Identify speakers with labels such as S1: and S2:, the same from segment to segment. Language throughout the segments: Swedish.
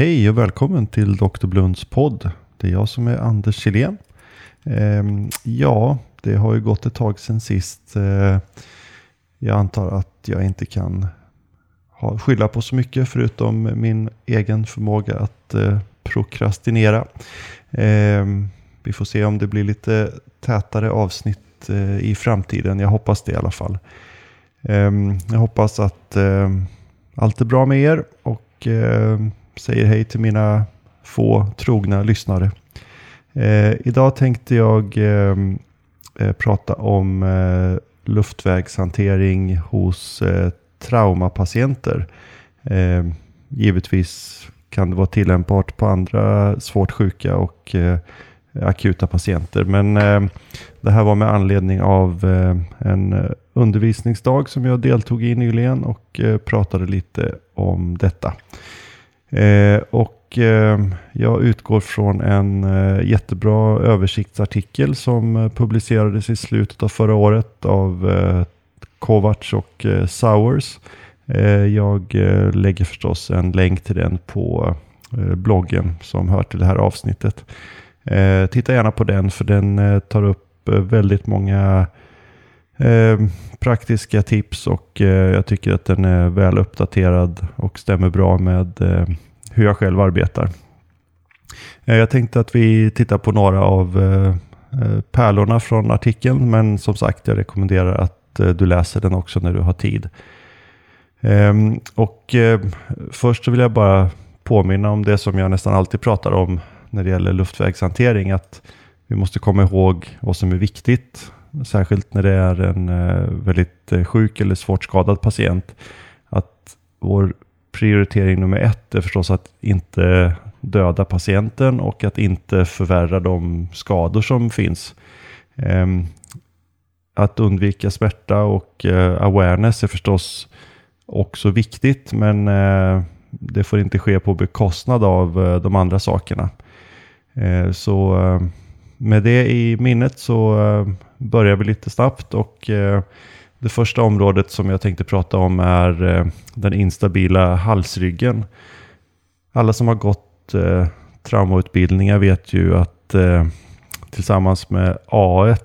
S1: Hej och välkommen till Dr. Blunds podd. Det är jag som är Anders Kjellén. Ehm, ja, det har ju gått ett tag sedan sist. Eh, jag antar att jag inte kan skylla på så mycket förutom min egen förmåga att eh, prokrastinera. Ehm, vi får se om det blir lite tätare avsnitt eh, i framtiden. Jag hoppas det i alla fall. Ehm, jag hoppas att allt är bra med er och säger hej till mina få trogna lyssnare. Eh, idag tänkte jag eh, eh, prata om eh, luftvägshantering hos eh, traumapatienter. Eh, givetvis kan det vara tillämpbart på andra svårt sjuka och eh, akuta patienter. Men eh, det här var med anledning av en undervisningsdag som jag deltog i nyligen och pratade lite om detta. Eh, och eh, jag utgår från en eh, jättebra översiktsartikel som eh, publicerades i slutet av förra året av eh, Kovacs och eh, Sowers. jag lägger förstås en länk till den på bloggen som hör till det här avsnittet. titta gärna på den för den tar upp väldigt många Eh, praktiska tips och eh, jag tycker att den är väl uppdaterad och stämmer bra med eh, hur jag själv arbetar. Jag tänkte att vi tittar på några av pärlorna från artikeln, men som sagt, jag rekommenderar att du läser den också när du har tid. Ehm, och först vill jag bara påminna om det som jag nästan alltid pratar om när det gäller luftvägshantering, att vi måste komma ihåg vad som är viktigt, särskilt när det är en eh, väldigt eh, sjuk eller svårt skadad patient, att vår prioritering nummer ett är förstås att inte döda patienten och att inte förvärra de skador som finns. Ehm, att undvika smärta och eh, awareness är förstås också viktigt men det får inte ske på bekostnad av de andra sakerna. Så med det i minnet så eh, börjar vi lite snabbt och eh, det första området som jag tänkte prata om är eh, den instabila halsryggen. Alla som har gått eh, traumautbildningar vet ju att eh, tillsammans med A1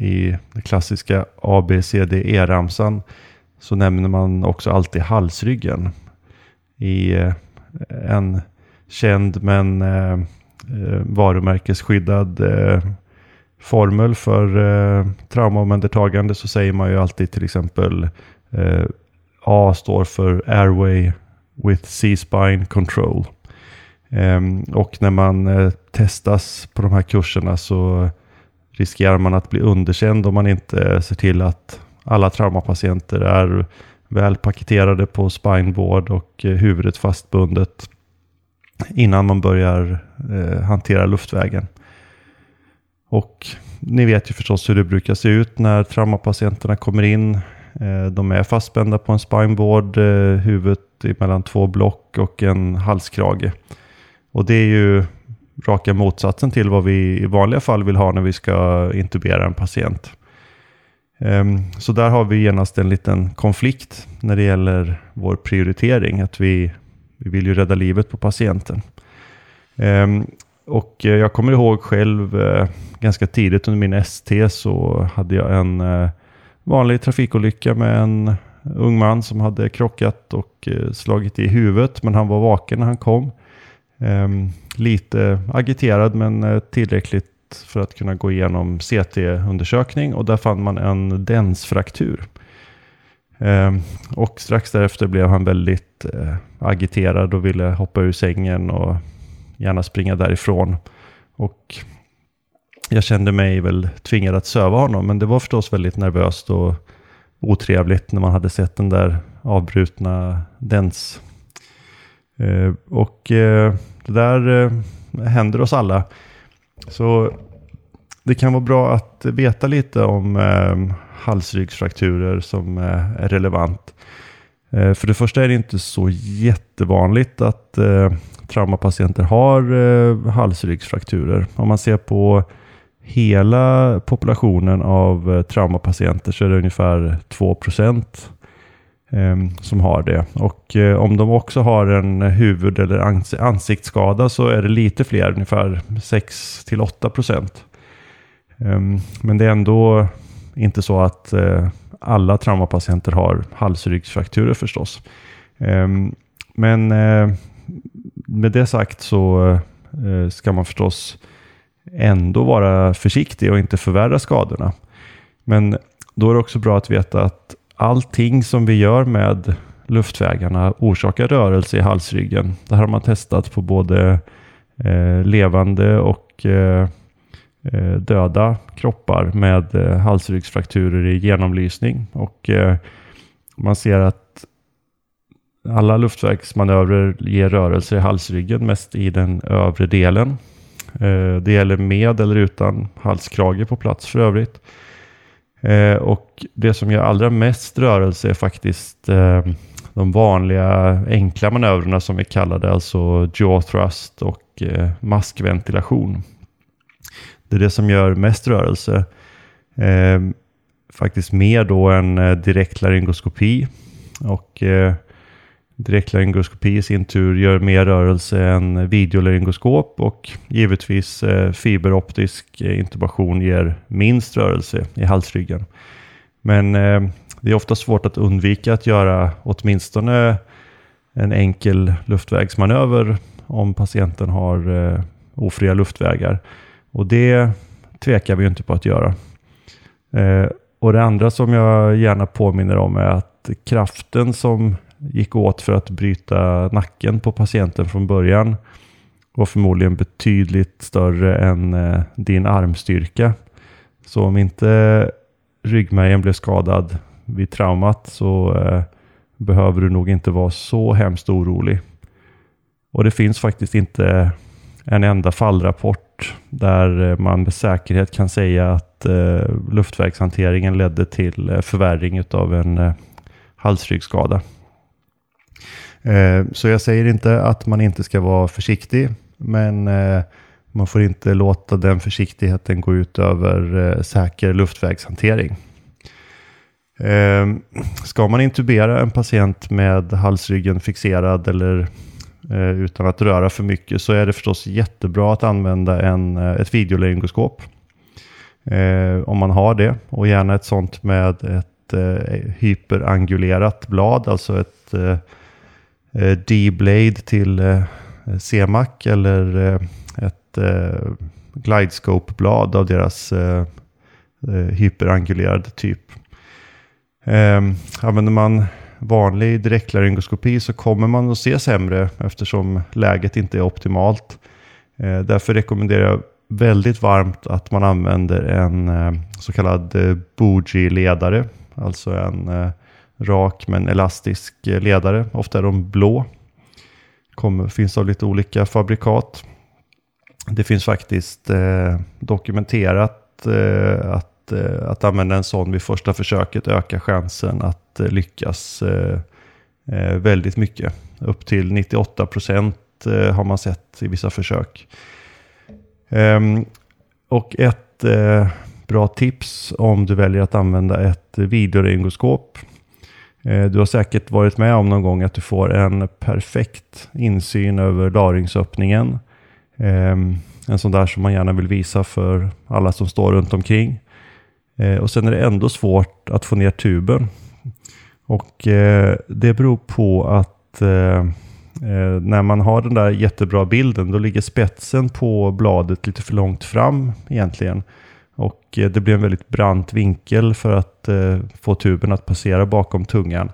S1: i den klassiska ABCDE-ramsan så nämner man också alltid halsryggen. I eh, en känd men eh Eh, varumärkesskyddad eh, formel för eh, traumaomhändertagande så säger man ju alltid till exempel eh, A står för Airway with C-spine control. Eh, och när man eh, testas på de här kurserna så riskerar man att bli underkänd om man inte ser till att alla traumapatienter är väl paketerade på spineboard och eh, huvudet fastbundet innan man börjar eh, hantera luftvägen. Och ni vet ju förstås hur det brukar se ut när traumapatienterna kommer in. Eh, de är fastspända på en spineboard, eh, huvudet mellan två block och en halskrage. Och det är ju raka motsatsen till vad vi i vanliga fall vill ha när vi ska intubera en patient. Ehm, så där har vi genast en liten konflikt när det gäller vår prioritering. Att vi, vi vill ju rädda livet på patienten. Ehm, och eh, jag kommer ihåg själv eh, ganska tidigt under min ST så hade jag en eh, vanlig trafikolycka med en ung man som hade krockat och slagit i huvudet. Men han var vaken när han kom. Ehm, lite agiterad men tillräckligt för att kunna gå igenom CT-undersökning och där fann man en densfraktur. Ehm, och strax därefter blev han väldigt eh, agiterad och ville hoppa ur sängen och gärna springa därifrån. Och jag kände mig väl tvingad att söva honom, men det var förstås väldigt nervöst och otrevligt när man hade sett den där avbrutna dens. Ehm, och eh, det där eh, händer oss alla. Så det kan vara bra att veta lite om ehm, halsryggsfrakturer som eh, är relevant. Eh, för det första är det inte så jättevanligt att eh, traumapatienter har halsryggsfrakturer. Om man ser på hela populationen av traumapatienter så är det ungefär 2 procent. Ehm, som har det. Och om de också har en huvud eller ansiktsskada så är det lite fler, ungefär 6-8 procent. Ehm, men det är ändå inte så att eh, alla traumapatienter har halsryggsfrakturer förstås. Eh, men eh, med det sagt så eh, ska man förstås ändå vara försiktig och inte förvärra skadorna. Men då är det också bra att veta att allting som vi gör med luftvägarna orsakar rörelse i halsryggen. Det här har man testat på både eh, levande och eh Eh, döda kroppar med eh, halsryggsfrakturer i genomlysning. Och eh, man ser att alla luftvägsmanövrer ger rörelser i halsryggen, mest i den övre delen. Eh, det gäller med eller utan halskrage på plats för övrigt. Och det som gör allra mest rörelse är faktiskt de vanliga enkla manövrerna som vi kallar det, alltså jaw thrust och maskventilation. Det är det som gör mest rörelse. Eh, faktiskt mer då än eh, direkt laryngoskopi. Och eh, Direktlaryngoskopi i sin tur gör mer rörelse än videolaryngoskop och givetvis eh, fiberoptisk eh, intubation ger minst rörelse i halsryggen. Men eh, det är ofta svårt att undvika att göra åtminstone en enkel luftvägsmanöver om patienten har eh, ofria luftvägar. Och det tvekar vi ju inte på att göra. Eh, och det andra som jag gärna påminner om är att kraften som gick åt för att bryta nacken på patienten från början var förmodligen betydligt större än eh, din armstyrka. Så om inte ryggmärgen blev skadad vid traumat så eh, behöver du nog inte vara så hemskt orolig. Och det finns faktiskt inte en enda fallrapport där eh, man med säkerhet kan säga att eh, luftvägshanteringen ledde till eh, förvärring av en eh, halsryggskada. Eh, så jag säger inte att man inte ska vara försiktig, men eh, man får inte låta den försiktigheten gå ut över eh, säker luftvägshantering. Eh, ska man intubera en patient med halsryggen fixerad eller Eh, utan att röra för mycket så är det förstås jättebra att använda en, eh, ett videolengoskop. Eh, om man har det och gärna ett sånt med ett hyperangulerat blad, alltså ett Eh, D-Blade till eh, CMAC eller eh, ett Glidescope-blad av deras hyperangulerade typ. Ehm, använder man vanlig direktlaryngoskopi så kommer man att se sämre eftersom läget inte är optimalt. Eh, därför rekommenderar jag väldigt varmt att man använder en eh, så kallad eh, bougie-ledare. Alltså en rak men elastisk ledare. Ofta är de blå. Kommer, finns av lite olika fabrikat. Det finns faktiskt eh, dokumenterat eh, att, Eh, att använda en sån vid första försöket ökar chansen att eh, lyckas eh, väldigt mycket. Upp till 98 procent har man sett i vissa försök. Ehm, och ett bra tips om du väljer att använda ett videoringoskop. Du har säkert varit med om någon gång att du får en perfekt insyn över laringsöppningen. Ehm, en sån där som man gärna vill visa för alla som står runt omkring. Eh, och sen är det ändå svårt att få ner tuben. Och eh, det beror på att eh, eh, när man har den där jättebra bilden då ligger spetsen på bladet lite för långt fram egentligen. Och eh, det blir en väldigt brant vinkel för att få tuben att passera bakom tungan.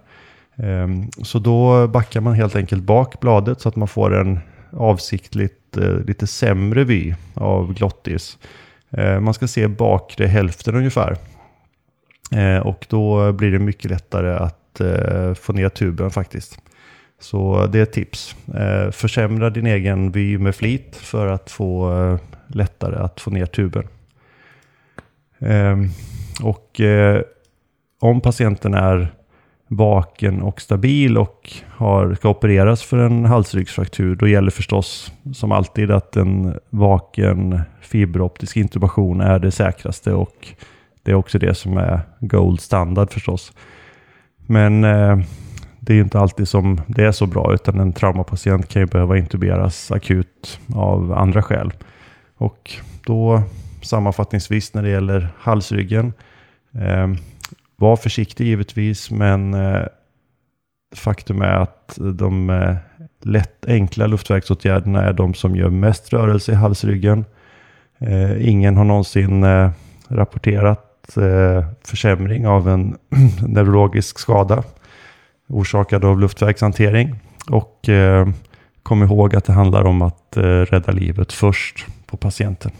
S1: Ehm, så då backar man helt enkelt bak bladet så att man får en avsiktligt lite sämre vy av glottis. Eh, man ska se bakre hälften ungefär. Eh, och då blir det mycket lättare att eh, få ner tuben faktiskt. Så det är ett tips. Försämra din egen vy med flit för att få lättare att få ner tuben. Ehm, och om patienten är vaken och stabil och har, ska opereras för en halsryggsfraktur, då gäller förstås som alltid att en vaken fiberoptisk intubation är det säkraste och det är också det som är gold standard förstås. Men eh, det är ju inte alltid som det är så bra utan en traumapatient kan ju behöva intuberas akut av andra skäl. Och då sammanfattningsvis när det gäller halsryggen. Eh, var försiktig givetvis men eh, faktum är att de eh, lätt enkla luftvägsåtgärderna är de som gör mest rörelse i halsryggen. Eh, ingen har någonsin eh, rapporterat eh, försämring av en neurologisk skada orsakad av luftvägshantering. Och eh, kom ihåg att det handlar om att eh, rädda livet först på patienten.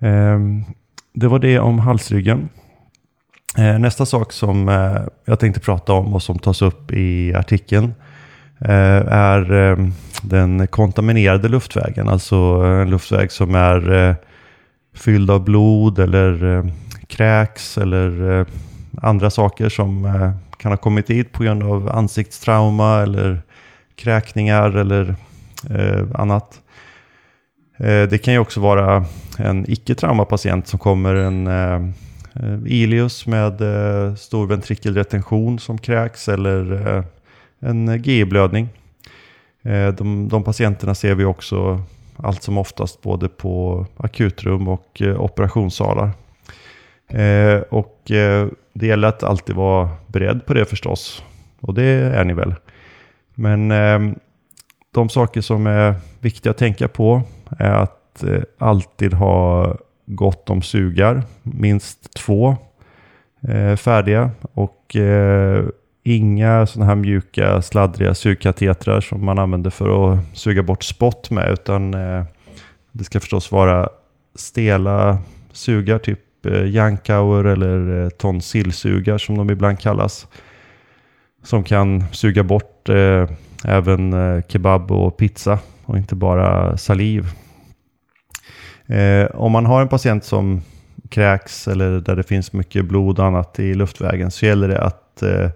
S1: Ehm, det var det om halsryggen. Eh, nästa sak som eh, jag tänkte prata om och som tas upp i artikeln eh, är eh, den kontaminerade luftvägen. Alltså en luftväg som är fylld av blod eller kräks eller andra saker som kan ha kommit dit på grund av ansiktstrauma eller kräkningar eller eh, annat. Eh, det kan ju också vara en icke-traumapatient som kommer en Eh, Ilius med eh, stor ventrikelretention som kräks eller eh, en GI-blödning. De, de patienterna ser vi också allt som oftast både på akutrum och operationssalar. Och det gäller att alltid vara beredd på det förstås. Och det är ni väl. Men de saker som är viktiga att tänka på är att alltid ha gott om sugar. Minst två eh, färdiga. Och eh, inga sådana här mjuka sladdriga sugkatetrar som man använder för att suga bort spott med. Utan eh, det ska förstås vara stela sugar, typ eh, Jankauer eller eh, tonsillsugar som de ibland kallas. Som kan suga bort eh, även eh, kebab och pizza och inte bara saliv. Eh, om man har en patient som kräks eller där det finns mycket blod och annat i luftvägen så gäller det att eh,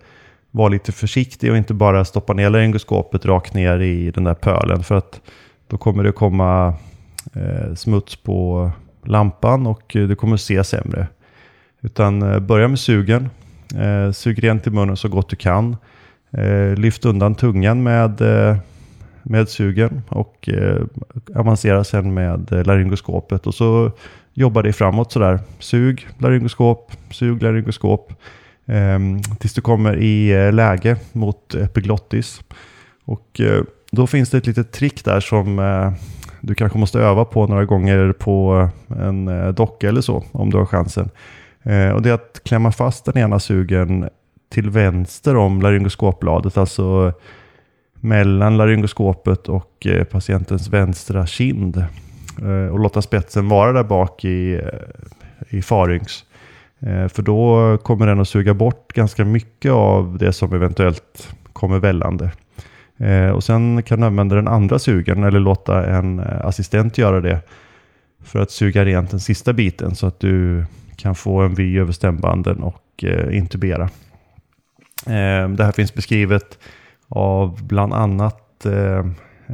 S1: vara lite försiktig och inte bara stoppa ner laryngoskopet rakt ner i den där pölen. För att då kommer det komma eh, smuts på lampan och du kommer se sämre. Utan eh, börja med sugen. Eh, sug rent i munnen så gott du kan. Eh, lyft undan tungan med, eh, med sugen och eh, avancerar sen med eh, laryngoskopet. Och så jobbar dig framåt sådär. Sug laryngoskop, sug laryngoskop. Ehm, tills du kommer i eh, läge mot epiglottis. Och då finns det ett litet trick där som du kanske måste öva på några gånger på en docka eller så, om du har chansen. Och det är att klämma fast den ena sugen till vänster om laryngoskopbladet, alltså mellan laryngoskopet och eh, patientens vänstra kind. Eh, och låta spetsen vara där bak i, eh, i farynx. För då kommer den att suga bort ganska mycket av det som eventuellt kommer vällande. Och sen kan du använda den andra sugen eller låta en assistent göra det för att suga rent den sista biten så att du kan få en vy över stämbanden och intubera. Det här finns beskrivet av bland annat eh,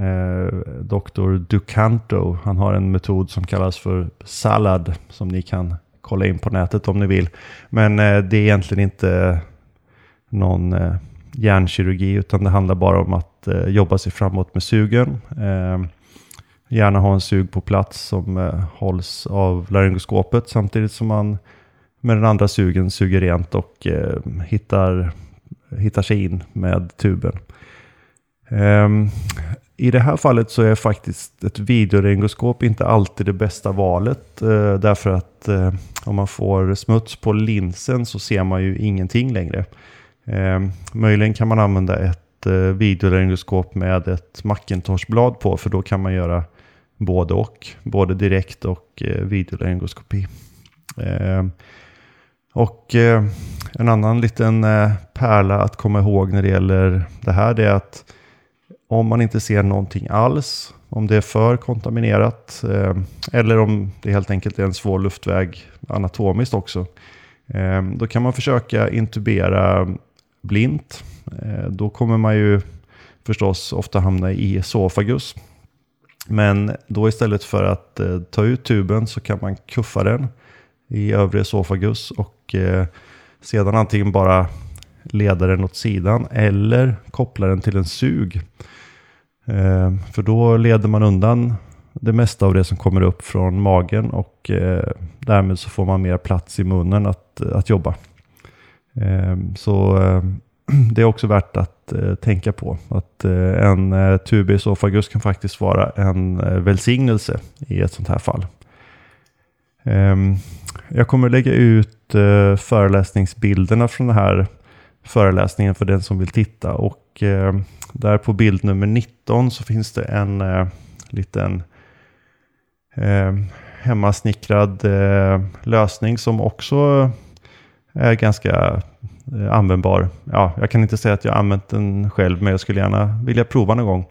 S1: eh, Dr. Ducanto. Han har en metod som kallas för SALAD som ni kan kolla in på nätet om ni vill. Men eh, det är egentligen inte någon eh, hjärnkirurgi utan det handlar bara om att eh, jobba sig framåt med sugen. Eh, gärna ha en sug på plats som eh, hålls av laryngoskopet samtidigt som man med den andra sugen suger rent och eh, hittar, hittar sig in med tuben. Um, I det här fallet så är faktiskt ett videorengoskop inte alltid det bästa valet. Uh, därför att uh, om man får smuts på linsen så ser man ju ingenting längre. Um, möjligen kan man använda ett eh, uh, videorengoskop med ett Macintosh-blad på för då kan man göra både och. Både direkt och videorengoskopi. videoläryngoskopi. Ehm, och eh, en annan liten eh, pärla att komma ihåg när det gäller det här det är att om man inte ser någonting alls, om det är för kontaminerat eh, eller om det helt enkelt är en svår luftväg anatomiskt också, eh, då kan man försöka intubera blint, eh, då kommer man ju förstås ofta hamna i esofagus. Men då istället för att eh, ta ut tuben så kan man kuffa den i övre esofagus och eh, sedan antingen bara leda den åt sidan eller koppla den till en sug. Eh, för då leder man undan det mesta av det som kommer upp från magen och eh, därmed så får man mer plats i munnen att, att jobba. Eh, så eh, det är också värt att eh, tänka på att eh, en eh, tubesofagus kan faktiskt vara en eh, välsignelse i ett sånt här fall. Ehm, jag kommer lägga ut eh, föreläsningsbilderna från den här föreläsningen för den som vill titta och ehm, där på bild nummer 19 så finns det en eh, liten ehm, hemmasnickrad eh, lösning som också är ganska användbar. Ja, jag kan inte säga att jag använt den själv, men jag skulle gärna vilja prova någon gång.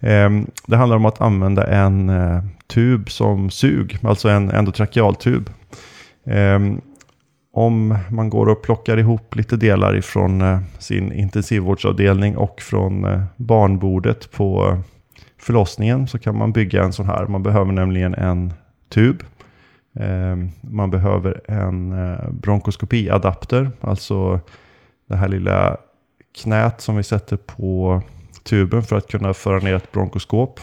S1: Ehm, det handlar om att använda en eh, tub som sug, alltså en endotrakealtub. Ehm, om man går och plockar ihop lite delar ifrån eh, sin intensivvårdsavdelning och från eh, barnbordet på eh, förlossningen så kan man bygga en sån här. Man behöver nämligen en tub ehm, man behöver en eh, bronkoskopiadapter, alltså det här lilla knät som vi sätter på tuben för att kunna föra ner ett bronkoskop.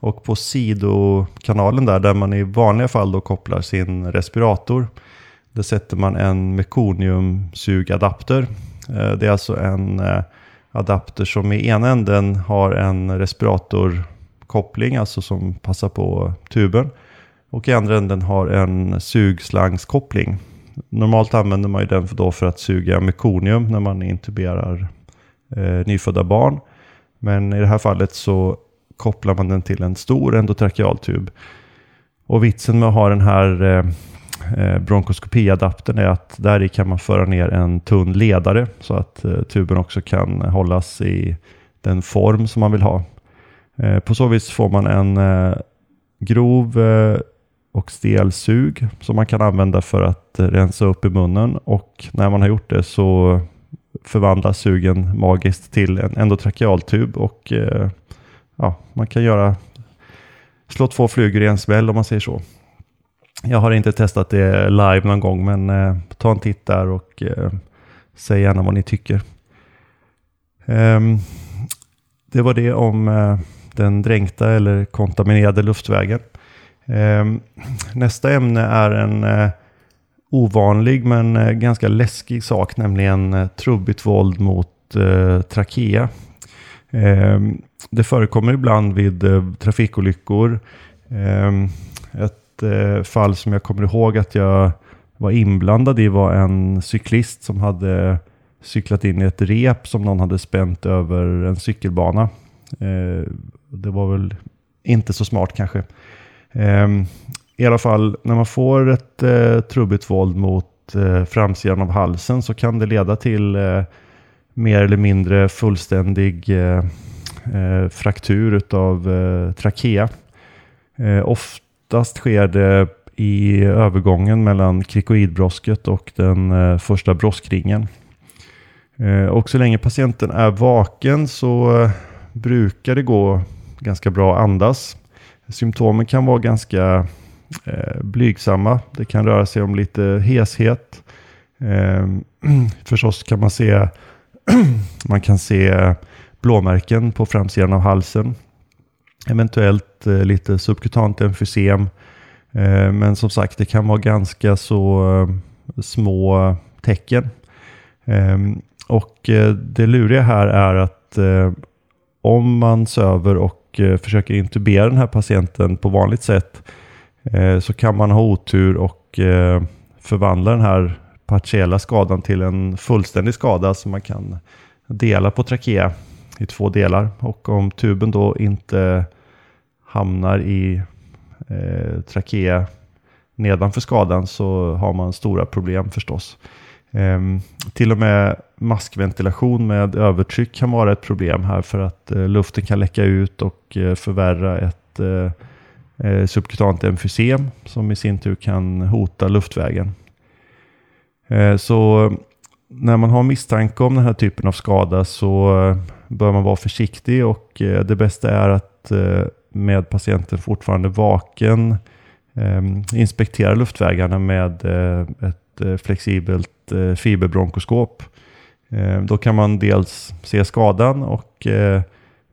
S1: Och på sidokanalen där, där man i vanliga fall då kopplar sin respirator, där sätter man en mekoniumsugadapter. Eh, det är alltså en eh, adapter som i ena änden har en respiratorkoppling, alltså som passar på tuben. Och i andra änden har en sugslangskoppling. Normalt använder man ju den för, då för att suga mekonium när man intuberar eh, nyfödda barn. Men i det här fallet så kopplar man den till en stor endotrakealtub. Och vitsen med att ha den här eh, eh, bronkoskopiadaptern är att där i kan man föra ner en tunn ledare så att eh, tuben också kan hållas i den form som man vill ha. Eh, på så vis får man en eh, grov eh, och stelsug som man kan använda för att rensa upp i munnen och när man har gjort det så förvandla sugen magiskt till en endotrakealtub och eh, ja, man kan göra slå två flugor i en smäll om man säger så. Jag har inte testat det live någon gång men eh, ta en titt där och eh, säg gärna vad ni tycker. Ehm, det var det om eh, den dränkta eller kontaminerade luftvägen. Ehm, nästa ämne är en eh, ovanlig men eh, ganska läskig sak, nämligen eh, trubbigt våld mot eh, trakea. Eh, det förekommer ibland vid trafikolyckor. Ehm, ett fall som jag kommer ihåg att jag var inblandad i var en cyklist som hade cyklat in i ett rep som någon hade spänt över en cykelbana. Det var väl inte så smart kanske. Ehm, i alla fall, när man får ett eh, trubbigt våld mot eh, framsidan av halsen så kan det leda till eh, mer eller mindre fullständig eh, eh fraktur av eh, trakea. Eh, oftast sker det i övergången mellan krikoidbrosket och den eh, första broskringen. Eh, och så länge patienten är vaken så eh, brukar det gå ganska bra att andas. Symptomen kan vara ganska eh, blygsamma. Det kan röra sig om lite heshet. Eh, förstås kan man se man kan se blåmärken på framsidan av halsen. Eventuellt eh, lite subkutant emfysem. Eh, men som sagt, det kan vara ganska så eh, små tecken. Ehm, och eh, det luriga här är att eh, om man söver och eh, försöker intubera den här patienten på vanligt sätt Eh, så kan man ha otur och eh, förvandla den här partiella skadan till en fullständig skada som man kan dela på trakea i två delar. Och om tuben då inte hamnar i eh, trakea nedanför skadan så har man stora problem förstås. Eh, till och med maskventilation med övertryck kan vara ett problem här för att eh, luften kan läcka ut och eh, förvärra ett eh, eh, subkutant emfysem som i sin tur kan hota luftvägen. Eh, så när man har misstanke om den här typen av skada så eh, bör man vara försiktig och eh, det bästa är att med patienten fortfarande vaken ehm, inspektera luftvägarna med ett ett eh, flexibelt eh, fiberbronkoskop. Eh, då kan man dels se skadan och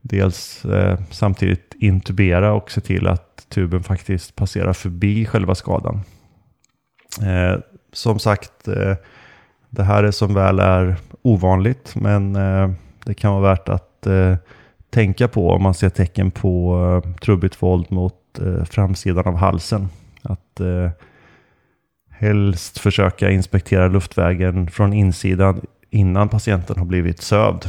S1: dels eh, samtidigt intubera och se till att tuben faktiskt passerar förbi själva skadan. Eh, som sagt, eh, det här är som väl är ovanligt men det kan vara värt att tänka på om man ser tecken på trubbigt våld mot framsidan av halsen. Att helst försöka inspektera luftvägen från insidan innan patienten har blivit sövd.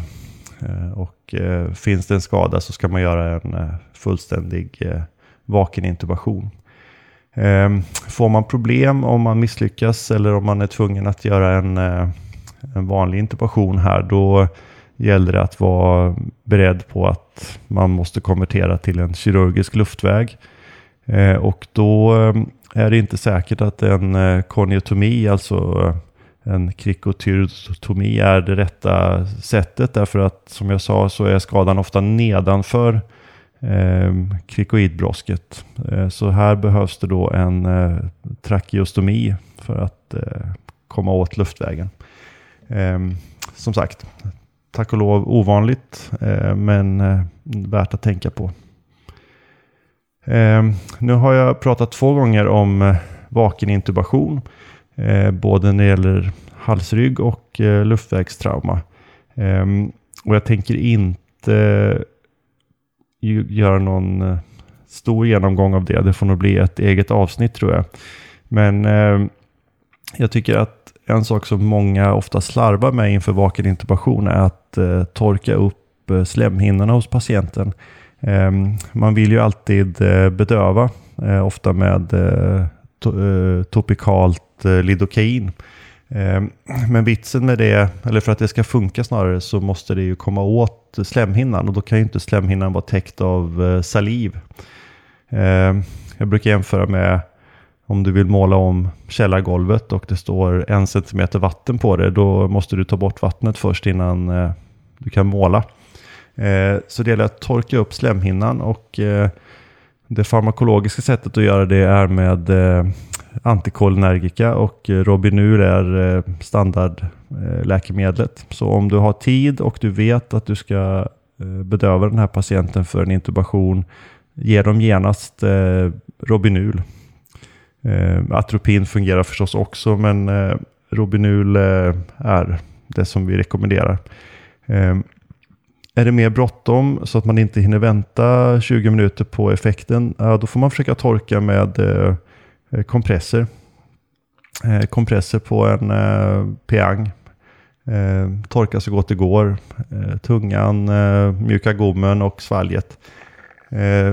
S1: Eh, och eh, finns det en skada så ska man göra en eh, fullständig vaken intubation. Ehm, får man problem om man misslyckas eller om man är tvungen att göra en, en vanlig intubation här, då gäller det att vara beredd på att man måste konvertera till en kirurgisk luftväg. Och då ehm, är det inte säkert att en koniotomi, alltså en krikotyrotomi är det rätta sättet därför att som jag sa så är skadan ofta nedanför eh, krikoidbrosket. Eh, så här behövs det då en eh, trakeostomi för att eh, komma åt luftvägen. Eh, som sagt, tack och lov ovanligt eh, men eh, värt att tänka på. Eh, nu har jag pratat två gånger om eh, vakenintubation. Eh, både när det gäller halsrygg och eh, luftvägstrauma. Ehm, och jag tänker inte göra någon eh, stor genomgång av det. Det får nog bli ett eget avsnitt tror jag. Men ehm, jag tycker att en sak som många ofta slarvar med inför vakenintubation är att eh, torka upp eh, slemhinnorna hos patienten. Ehm, man vill ju alltid eh, bedöva, ofta med eh, topikalt eh, lidokain. Ehm, men vitsen med det, eller för att det ska funka snarare, så måste det ju komma åt slemhinnan och då kan ju inte slemhinnan vara täckt av eh, saliv. Ehm, jag brukar jämföra med om du vill måla om källargolvet och det står en centimeter vatten på det, då måste du ta bort vattnet först innan eh, du kan måla. Ehm, så det gäller att torka upp slemhinnan och det farmakologiska sättet att göra det är med eh, antikolinergika och eh, Robinur är eh, standardläkemedlet. Eh, Så om du har tid och du vet att du ska bedöva den här patienten för en intubation, ge dem genast Robinul. Atropin fungerar förstås också, men Robinul är det som vi rekommenderar. Är det mer bråttom så att man inte hinner vänta 20 minuter på effekten, då får man försöka torka med eh, eh, kompresser. Eh, kompresser på en peang. Torka så gott det går. Tungan, mjuka gommen och svalget.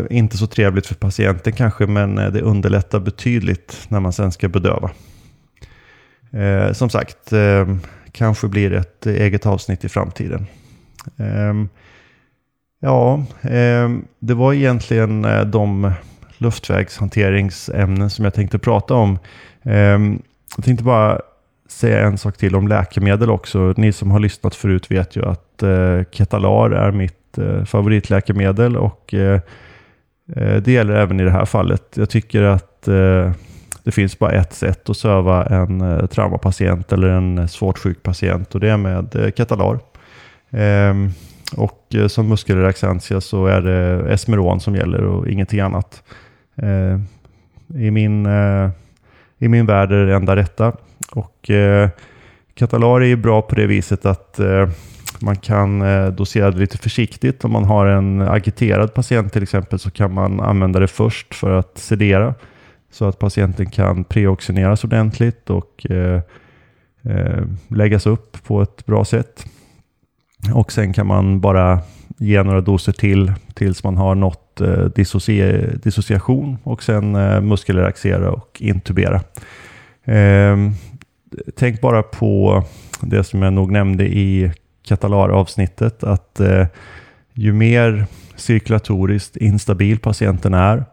S1: Inte så trevligt för patienten kanske, men det underlättar betydligt när man sen ska bedöva. som sagt, kanske blir ett eget avsnitt i framtiden. Ehm, ja, ehm, det var egentligen eh, de luftvägshanteringsämnen som jag tänkte prata om. Ehm, jag tänkte bara säga en sak till om läkemedel också. Ni som har lyssnat förut vet ju att eh, Ketalar är mitt eh, favoritläkemedel och det gäller även i det här fallet. Jag tycker att det finns bara ett sätt att söva en traumapatient eller en svårt sjuk patient och det är med Ketalar. Ehm, och eh, som muskelrelaxantia så är det Esmeron som gäller och ingenting annat. Ehm, I min, eh, I min värld är det enda rätta. Och eh, Katalar är bra på det viset att eh, man kan eh, dosera det lite försiktigt. Om man har en agiterad patient till exempel så kan man använda det först för att sedera. Så att patienten kan preoxineras ordentligt och eh, läggas upp på ett bra sätt. Och sen kan man bara ge några doser till tills man har nått eh, dissoci dissociation och sen eh, muskelrelaxera och intubera. Eh, tänk bara på det som jag nog nämnde i Katalar-avsnittet att eh, ju mer cirkulatoriskt instabil patienten är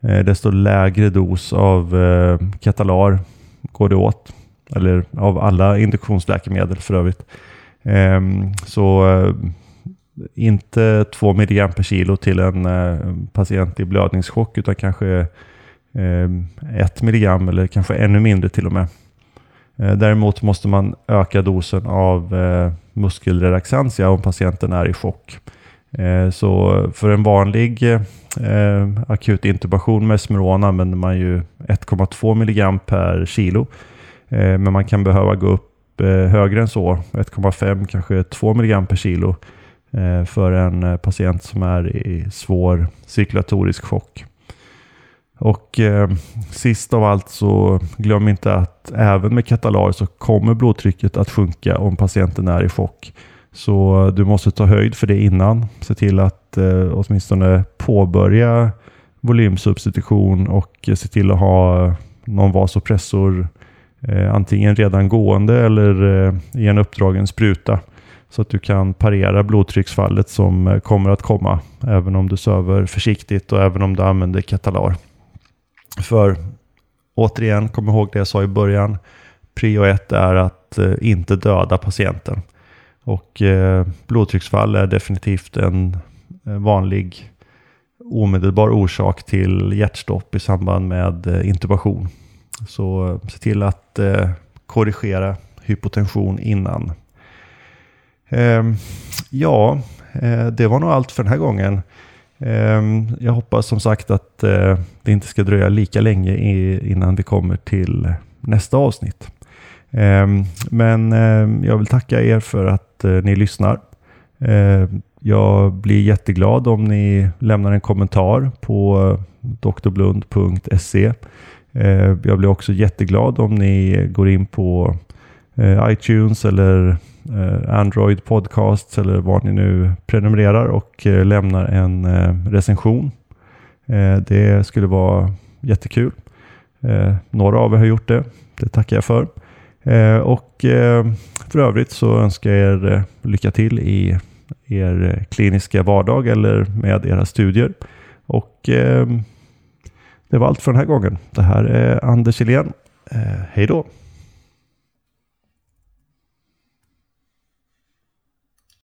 S1: eh, desto lägre dos av eh, Katalar går det åt. Eller av alla induktionsläkemedel för övrigt. Ehm, så eh, inte 2 mg per kilo till en eh, patient i blödningschock utan kanske ehm, 1 mg eller kanske ännu mindre till och med. Eh, däremot måste man öka dosen av muskelrelaxantia om patienten är i chock. Så för en vanlig akut intubation med Smeron använder man ju 1,2 mg per kilo. Men man kan behöva gå upp Typ, eh, högre än så, 1,5 kanske 2 mg per kilo eh, för en eh, patient som är i svår cirkulatorisk chock. Och eh, sist av allt så glöm inte att även med Katalar så kommer blodtrycket att sjunka om patienten är i chock. Så du måste ta höjd för det innan. Se till att eh, åtminstone påbörja volymsubstitution och se till att ha någon vasopressor eh, antingen redan gående eller eh, i en uppdragen spruta. Så att du kan parera blodtrycksfallet som eh, kommer att komma. Även om du söver försiktigt och även om du använder Katalar. För återigen, kom ihåg det jag sa i början. Prio 1 är att eh, inte döda patienten. Och eh, blodtrycksfall är definitivt en eh, vanlig omedelbar orsak till hjärtstopp i samband med eh, intubation. Så eh, se till att eh, korrigera hypotension innan. Ehm, eh, ja, det var nog allt för den här gången. Ehm, jag hoppas som sagt att eh, det inte ska dröja lika länge innan vi kommer till nästa avsnitt. Ehm, men jag vill tacka er för att eh, ni lyssnar. Jag blir jätteglad om ni lämnar en kommentar på eh, drblund.se. Eh, jag blir också jätteglad om ni går in på eh, iTunes eller eh, Android Podcasts eller var ni nu prenumererar och lämnar en recension. Det skulle vara jättekul. Några av er har gjort det. Det tackar jag för. Och för övrigt så önskar jag er lycka till i er kliniska vardag eller med era studier. Och det var allt för den här gången. Det här är Anders Helén. Eh, hej då!